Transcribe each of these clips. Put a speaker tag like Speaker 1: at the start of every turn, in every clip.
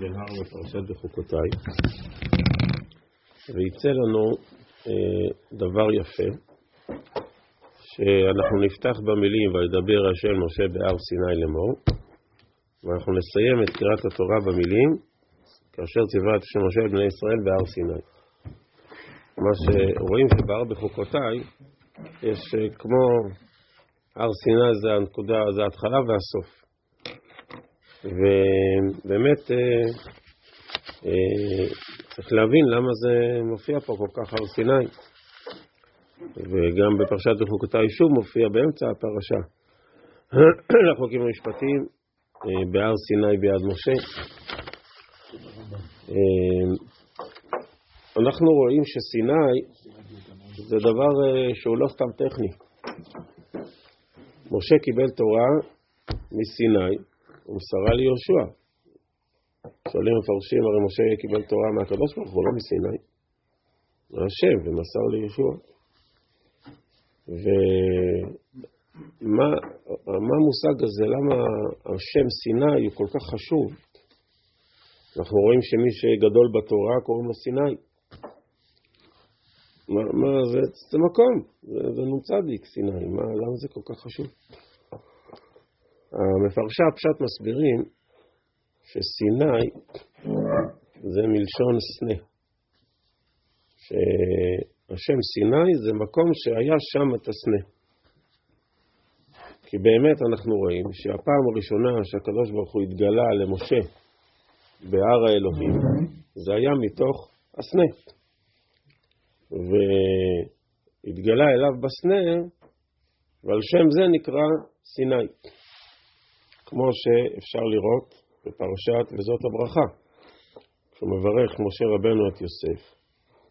Speaker 1: בהר בפרשת בחוקותיי, ויצא לנו אה, דבר יפה, שאנחנו נפתח במילים וידבר השם משה בהר סיני לאמור, ואנחנו נסיים את קריאת התורה במילים כאשר ציווה את השם משה בני ישראל בהר סיני. מה שרואים שבהר בחוקותיי יש אה, כמו הר סיני זה הנקודה, זה ההתחלה והסוף. ובאמת אה, אה, צריך להבין למה זה מופיע פה כל כך הר סיני. וגם בפרשת בחוקותיי שוב מופיע באמצע הפרשה. לחוקים המשפטיים אה, בהר סיני ביד משה. אנחנו רואים שסיני זה דבר שהוא לא סתם טכני. משה קיבל תורה מסיני, ומסרה ליהושע. שואלים מפרשים, הרי משה קיבל תורה מהקדוש ברוך הוא, לא מסיני. מהשם, ומסר ליהושע. ומה המושג הזה, למה השם סיני הוא כל כך חשוב? אנחנו רואים שמי שגדול בתורה קוראים לו סיני. מה, מה זה, זה מקום, זה, זה נ"צ סיני, מה, למה זה כל כך חשוב? המפרשי הפשט מסבירים שסיני זה מלשון סנה. שהשם סיני זה מקום שהיה שם את הסנה. כי באמת אנחנו רואים שהפעם הראשונה שהקדוש ברוך הוא התגלה למשה בהר האלוהים, זה היה מתוך הסנה. והתגלה אליו בסנה, ועל שם זה נקרא סיני. כמו שאפשר לראות בפרשת וזאת הברכה, כשהוא מברך משה רבנו את יוסף.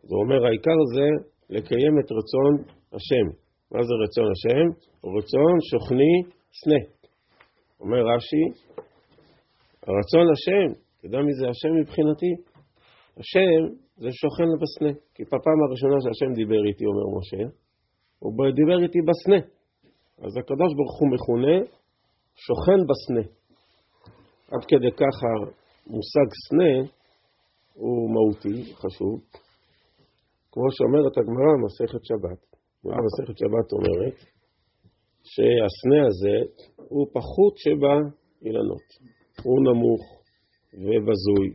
Speaker 1: הוא אומר, העיקר זה לקיים את רצון השם. מה זה רצון השם? רצון שוכני סנה. אומר רש"י, הרצון השם, אתה יודע מי זה השם מבחינתי? השם זה שוכן בסנה. כי בפעם הראשונה שהשם דיבר איתי, אומר משה, הוא דיבר איתי בסנה. אז הקדוש ברוך הוא מכונה שוכן בסנה. עד כדי כך המושג סנה הוא מהותי, חשוב. כמו שאומרת הגמרא, מסכת שבת. הגמרא מסכת שבת אומרת שהסנה הזה הוא פחות שבאילנות. הוא נמוך ובזוי.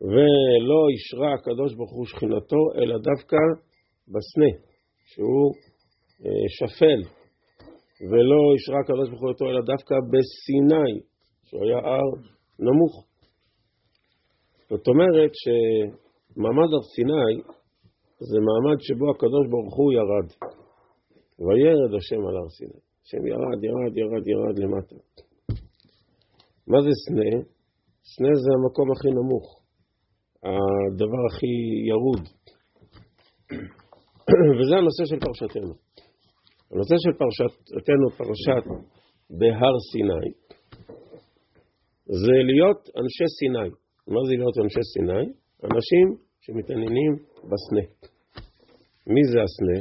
Speaker 1: ולא אישרה הקדוש ברוך הוא שכינתו, אלא דווקא בסנה, שהוא אה, שפל, ולא אישרה הקדוש ברוך הוא אותו, אלא דווקא בסיני, שהוא היה הר נמוך. זאת אומרת שמעמד הר סיני זה מעמד שבו הקדוש ברוך הוא ירד. וירד השם על הר סיני. השם ירד, ירד, ירד, ירד למטה. מה זה סנה? סנה זה המקום הכי נמוך, הדבר הכי ירוד. וזה הנושא של פרשתנו. הנושא של פרשתנו, פרשת בהר סיני, זה להיות אנשי סיני. מה זה להיות אנשי סיני? אנשים שמתעניינים בסנה. מי זה הסנה?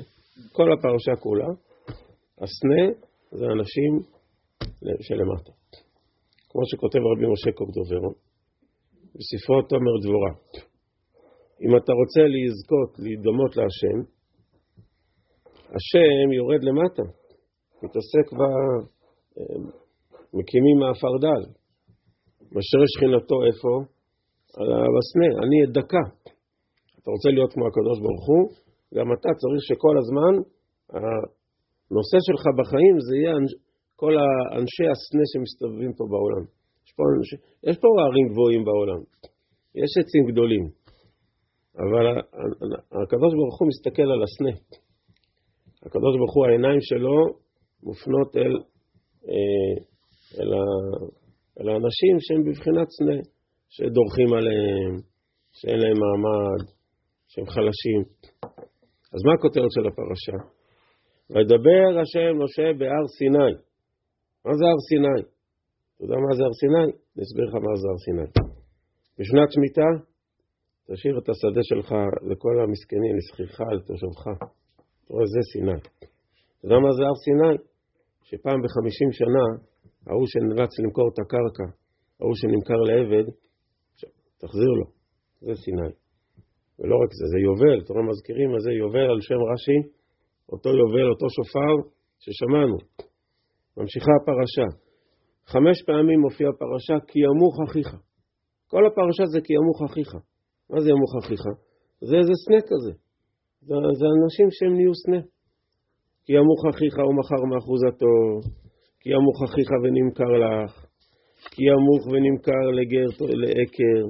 Speaker 1: כל הפרשה כולה. הסנה זה אנשים שלמטה. כמו שכותב רבי משה קורדוברו בספרו תומר דבורה. אם אתה רוצה לזכות, להידמות להשם, השם יורד למטה, מתעסק ב... מקימים מעפרדל. משרה שכינתו איפה? בסנה, אני אדקה. אתה רוצה להיות כמו הקדוש ברוך הוא, גם אתה צריך שכל הזמן הנושא שלך בחיים זה יהיה כל האנשי הסנה שמסתובבים פה בעולם. יש פה, יש פה ערים גבוהים בעולם, יש עצים גדולים, אבל הקדוש ברוך הוא מסתכל על הסנה. הקדוש ברוך הוא, העיניים שלו מופנות אל, אה, אל, ה, אל האנשים שהם בבחינת סנה, שדורכים עליהם, שאין להם מעמד, שהם חלשים. אז מה הכותרת של הפרשה? וידבר השם משה בהר סיני. מה זה הר סיני? אתה יודע מה זה הר סיני? אני אסביר לך מה זה הר סיני. בשנת שמיטה, תשאיר את השדה שלך לכל המסכנים, לשכירך, לתושבך. אתה רואה, זה סיני. אתה יודע מה זה הר סיני? שפעם בחמישים שנה, ההוא שנאלץ למכור את הקרקע, ההוא שנמכר לעבד, תחזיר לו. זה סיני. ולא רק זה, זה יובל, אתם רואים מזכירים מה זה יובל על שם רש"י, אותו יובל, אותו שופר ששמענו. ממשיכה הפרשה. חמש פעמים מופיע פרשה כי ימוך אחיך. כל הפרשה זה כי ימוך אחיך. מה זה ימוך אחיך? זה איזה סנה כזה. זה, זה אנשים שהם נהיו סנה. כי ימוך אחיך ומכר מאחוזתו, כי ימוך אחיך ונמכר לך, כי ימוך ונמכר לגר לעקר,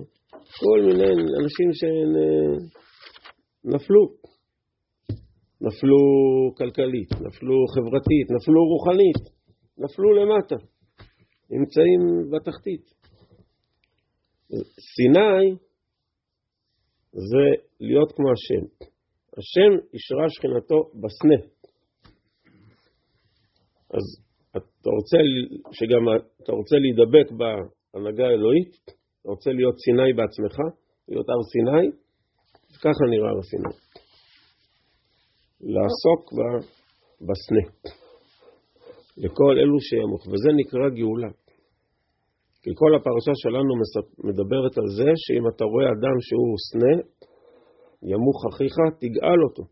Speaker 1: כל מיני אנשים שנפלו. אה, נפלו כלכלית, נפלו חברתית, נפלו רוחנית, נפלו למטה, נמצאים בתחתית. סיני זה להיות כמו השם. השם אישרה שכינתו בסנה. אז אתה רוצה, שגם אתה רוצה להידבק בהנהגה האלוהית, אתה רוצה להיות סיני בעצמך, להיות הר סיני, ככה נראה הר סיני. לעסוק בסנה. לכל אלו שימוך, וזה נקרא גאולה. כי כל הפרשה שלנו מדברת על זה שאם אתה רואה אדם שהוא סנה, ימוך אחיך, תגאל אותו.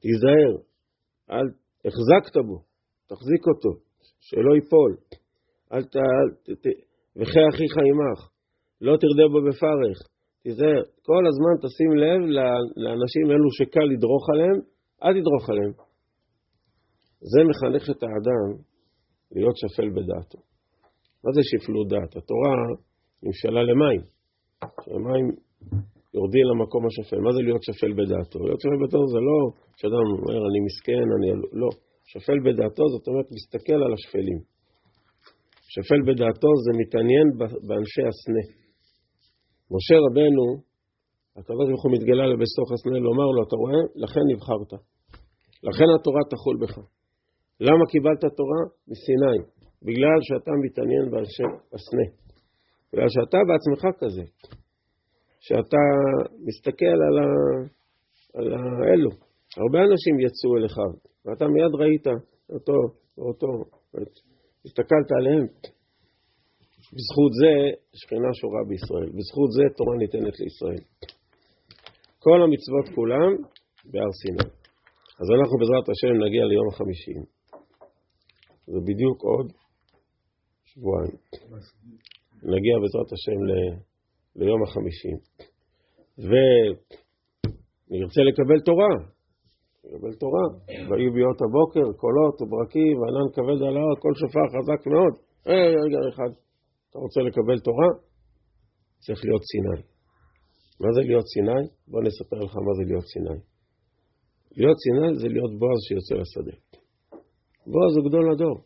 Speaker 1: תיזהר, אל החזקת בו, תחזיק אותו, שלא ייפול. אל ת... ת... וחי אחיך עמך, לא תרדה בו בפרך. תיזהר, כל הזמן תשים לב לאנשים אלו שקל לדרוך עליהם, אל תדרוך עליהם. זה מחנך את האדם להיות שפל בדעתו. מה זה שפלות דעת? התורה נמשלה למים. שהמים יורדים למקום השפל. מה זה להיות שפל בדעתו? להיות שפל בדעתו זה לא שאדם אומר אני מסכן, אני... לא. שפל בדעתו זאת אומרת מסתכל על השפלים. שפל בדעתו זה מתעניין באנשי הסנה. משה רבנו, ברוך הוא מתגלה לבסוך הסנה, לומר לו, אתה רואה? לכן נבחרת. לכן התורה תחול בך. למה קיבלת תורה? מסיני. בגלל שאתה מתעניין באנשי הסנה. בגלל שאתה בעצמך כזה. שאתה מסתכל על, ה... על האלו. הרבה אנשים יצאו אליך, ואתה מיד ראית אותו, אותו, הסתכלת עליהם. בזכות זה שכינה שורה בישראל, בזכות זה תורה ניתנת לישראל. כל המצוות כולם בהר סיני. אז אנחנו בעזרת השם נגיע ליום החמישים. זה בדיוק עוד שבועיים. נגיע בעזרת השם ל... ליום החמישים. ונרצה לקבל תורה, לקבל תורה. ויהיו ביאות הבוקר, קולות וברקים, וענן כבד על ההר, כל שופר חזק מאוד. אה, רגע אחד, אתה רוצה לקבל תורה? צריך להיות סיני. מה זה להיות סיני? בוא נספר לך מה זה להיות סיני. להיות סיני זה להיות בועז שיוצא לשדה. בועז הוא גדול הדור.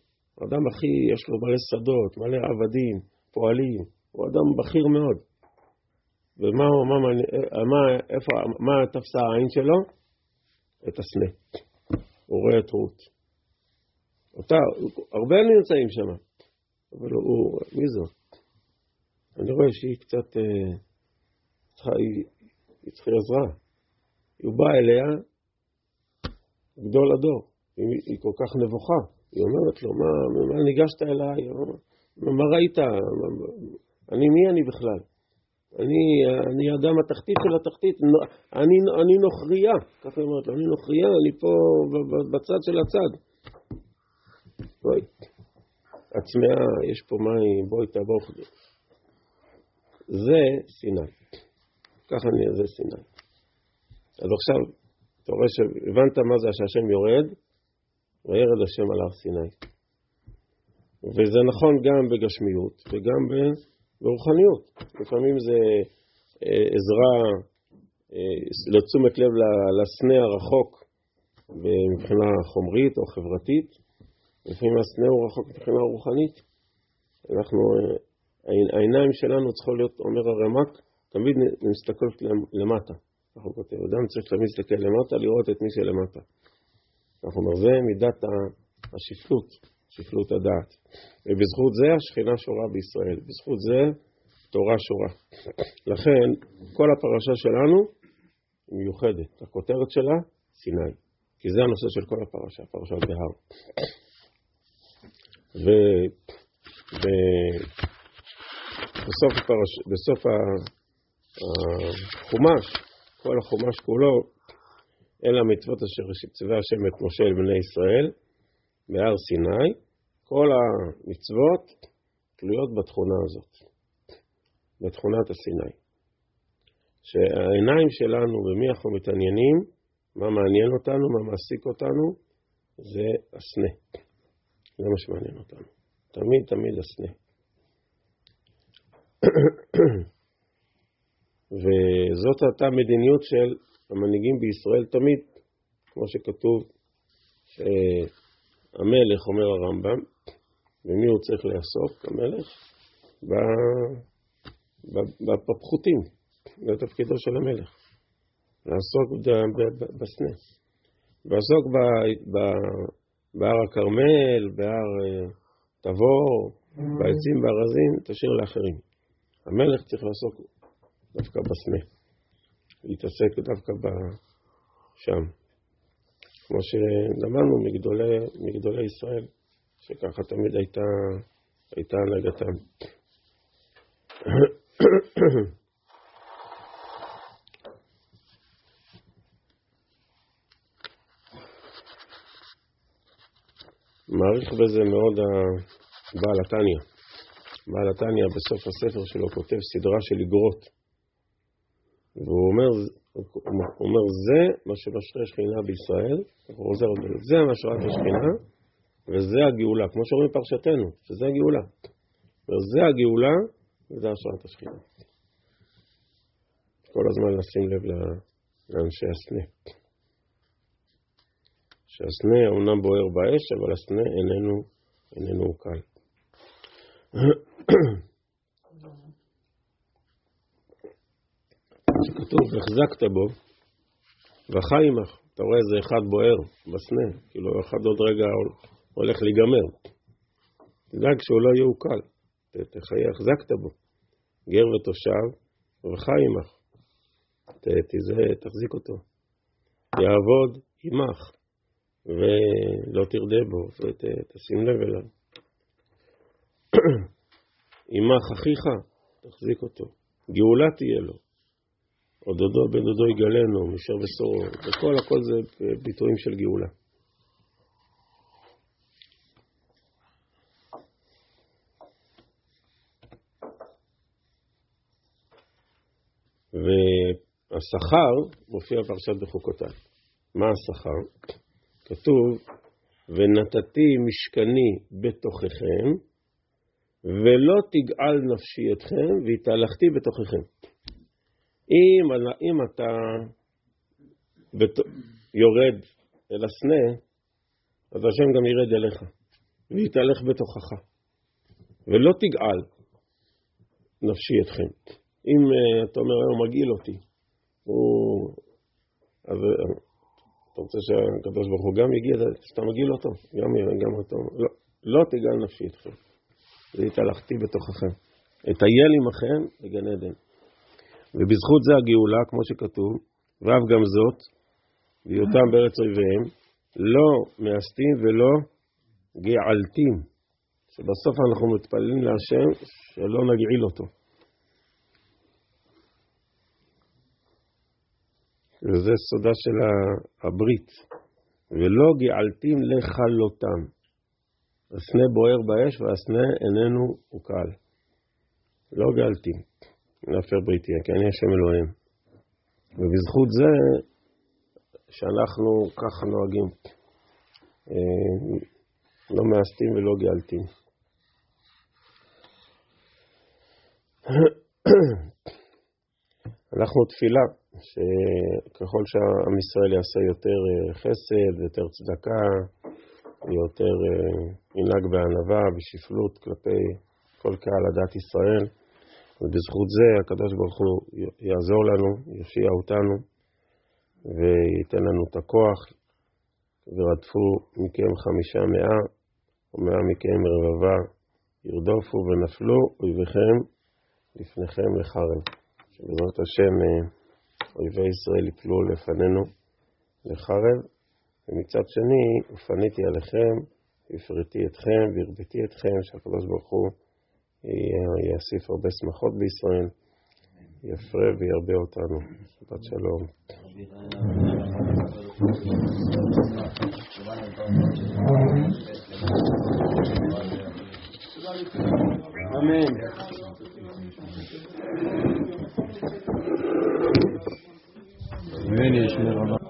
Speaker 1: אדם הכי, יש לו מלא שדות, מלא עבדים, פועלים. הוא אדם בכיר מאוד. ומה מה, מה, איפה, מה תפסה העין שלו? את הסנה. הוא רואה את רות. אותה, הרבה נמצאים שם, אבל הוא, מי זו? אני רואה שהיא קצת, אה, היא, היא צריכה עזרה. הוא בא אליה, גדול הדור, היא, היא כל כך נבוכה. היא אומרת לו, מה, מה ניגשת אליי? מה, מה ראית? מה, אני, מי אני בכלל? אני, אני אדם התחתית של התחתית, אני, אני נוכריה, ככה היא אומרת לו, אני נוכריה, אני פה בצד של הצד. בואי, הצמאה, יש פה מים, בואי תעבור. זה סיני. ככה אני, זה סיני. אז עכשיו, אתה רואה שהבנת מה זה שהשם יורד, וירד השם על הר סיני. וזה נכון גם בגשמיות וגם ברוחניות. לפעמים זה אה, עזרה אה, לתשומת לב לסנה הרחוק מבחינה חומרית או חברתית, לפעמים הסנה הוא רחוק מבחינה רוחנית. אנחנו, אה, העיניים שלנו צריכות להיות, אומר הרמ"ק, תמיד נסתכלות למטה. אנחנו אדם צריך תמיד להסתכל למטה, לראות את מי שלמטה. אנחנו אומר, מידת השפלות, שפלות הדעת. ובזכות זה השכינה שורה בישראל. בזכות זה תורה שורה. לכן, כל הפרשה שלנו היא מיוחדת. הכותרת שלה, סיני. כי זה הנושא של כל הפרשה, פרשת בהר. ו... בסוף, הפרש, בסוף החומש, כל החומש כולו, אלה המצוות אשר ציווה השם את משה אל בני ישראל בהר סיני, כל המצוות תלויות בתכונה הזאת, בתכונת הסיני. שהעיניים שלנו, במי אנחנו מתעניינים, מה מעניין אותנו, מה מעסיק אותנו, זה הסנה. זה מה שמעניין אותנו. תמיד תמיד הסנה. וזאת הייתה מדיניות של המנהיגים בישראל תמיד, כמו שכתוב, שהמלך, אומר הרמב"ם, במי הוא צריך לעסוק, המלך? בפחותים, זה תפקידו של המלך, לעסוק בסנה. לעסוק בהר הכרמל, בהר אה, תבור, בעצים בארזים, תשאיר לאחרים. המלך צריך לעסוק דווקא בסנה, להתעסק דווקא שם. כמו שלמדנו מגדולי, מגדולי ישראל, שככה תמיד הייתה, הייתה הנהגתם. מעריך בזה מאוד הבעל התניא. בעל התניא בסוף הספר שלו כותב סדרה של איגרות. והוא אומר, הוא אומר, זה מה שמשרה שכינה בישראל, הוא חוזר על זה, זה משרת השכינה, וזה הגאולה, כמו שאומרים פרשתנו, שזה הגאולה. וזה הגאולה, וזה השראת השכינה. כל הזמן לשים לב לאנשי הסנה. שהסנה אומנם בוער באש, אבל הסנה איננו, איננו קל. שכתוב, החזקת בו, וחי עמך. אתה רואה איזה אחד בוער בסנה, כאילו אחד עוד רגע הולך להיגמר. תדאג שהוא לא יהיה קל, תחיה, החזקת בו. גר ותושב, וחי עמך. תחזיק אותו. יעבוד עמך. ולא תרדה בו, ותשים לב אליו. עמך אחיך, תחזיק אותו. גאולה תהיה לו. עוד דודו בן דודו יגלנו, משר בשורו, וכל הכל זה ביטויים של גאולה. והשכר מופיע בפרשת בחוקותיי. מה השכר? כתוב, ונתתי משכני בתוככם, ולא תגאל נפשי אתכם, והתהלכתי בתוככם. אם, אם אתה בת... יורד אל הסנה, אז השם גם ירד אליך, ויתהלך בתוכך. ולא תגאל נפשי אתכם. אם uh, אתה אומר, הוא מגעיל אותי, הוא... אז אתה רוצה שהקדוש ברוך הוא גם יגיע, שאתה מגעיל אותו, גם, גם אותו. לא, לא תגל נפשי אתכם. והתהלכתי בתוככם. אטייל עמכם בגן עדן. ובזכות זה הגאולה, כמו שכתוב, ואף גם זאת, בהיותם בארץ אויביהם, לא מאסתים ולא געלתים. שבסוף אנחנו מתפללים להשם שלא נגעיל אותו. וזה סודה של הברית. ולא געלתים לכלותם. הסנה בוער באש והסנה איננו הוקל. לא געלתים להפר בריתי, כי אני השם אלוהים. ובזכות זה שאנחנו ככה נוהגים. אה, לא מאסתים ולא געלתים. אנחנו תפילה. שככל שעם ישראל יעשה יותר אה, חסד, יותר צדקה, יותר אה, ינהג בענווה, בשפלות כלפי כל קהל הדת ישראל, ובזכות זה הקדוש ברוך הוא יעזור לנו, יושיע אותנו, וייתן לנו את הכוח, ורדפו מכם חמישה מאה, ומאה מכם רבבה, ירדופו ונפלו אויביכם לפניכם לחרב. שבעזרת השם אה, אויבי ישראל יפלו לפנינו לחרב, ומצד שני, ופניתי עליכם, הפריתי אתכם והרביתי אתכם, שהקדוש ברוך הוא יוסיף הרבה שמחות בישראל, יפרה וירבה אותנו. שבת שלום. אמן.
Speaker 2: אמן ישמר רבה.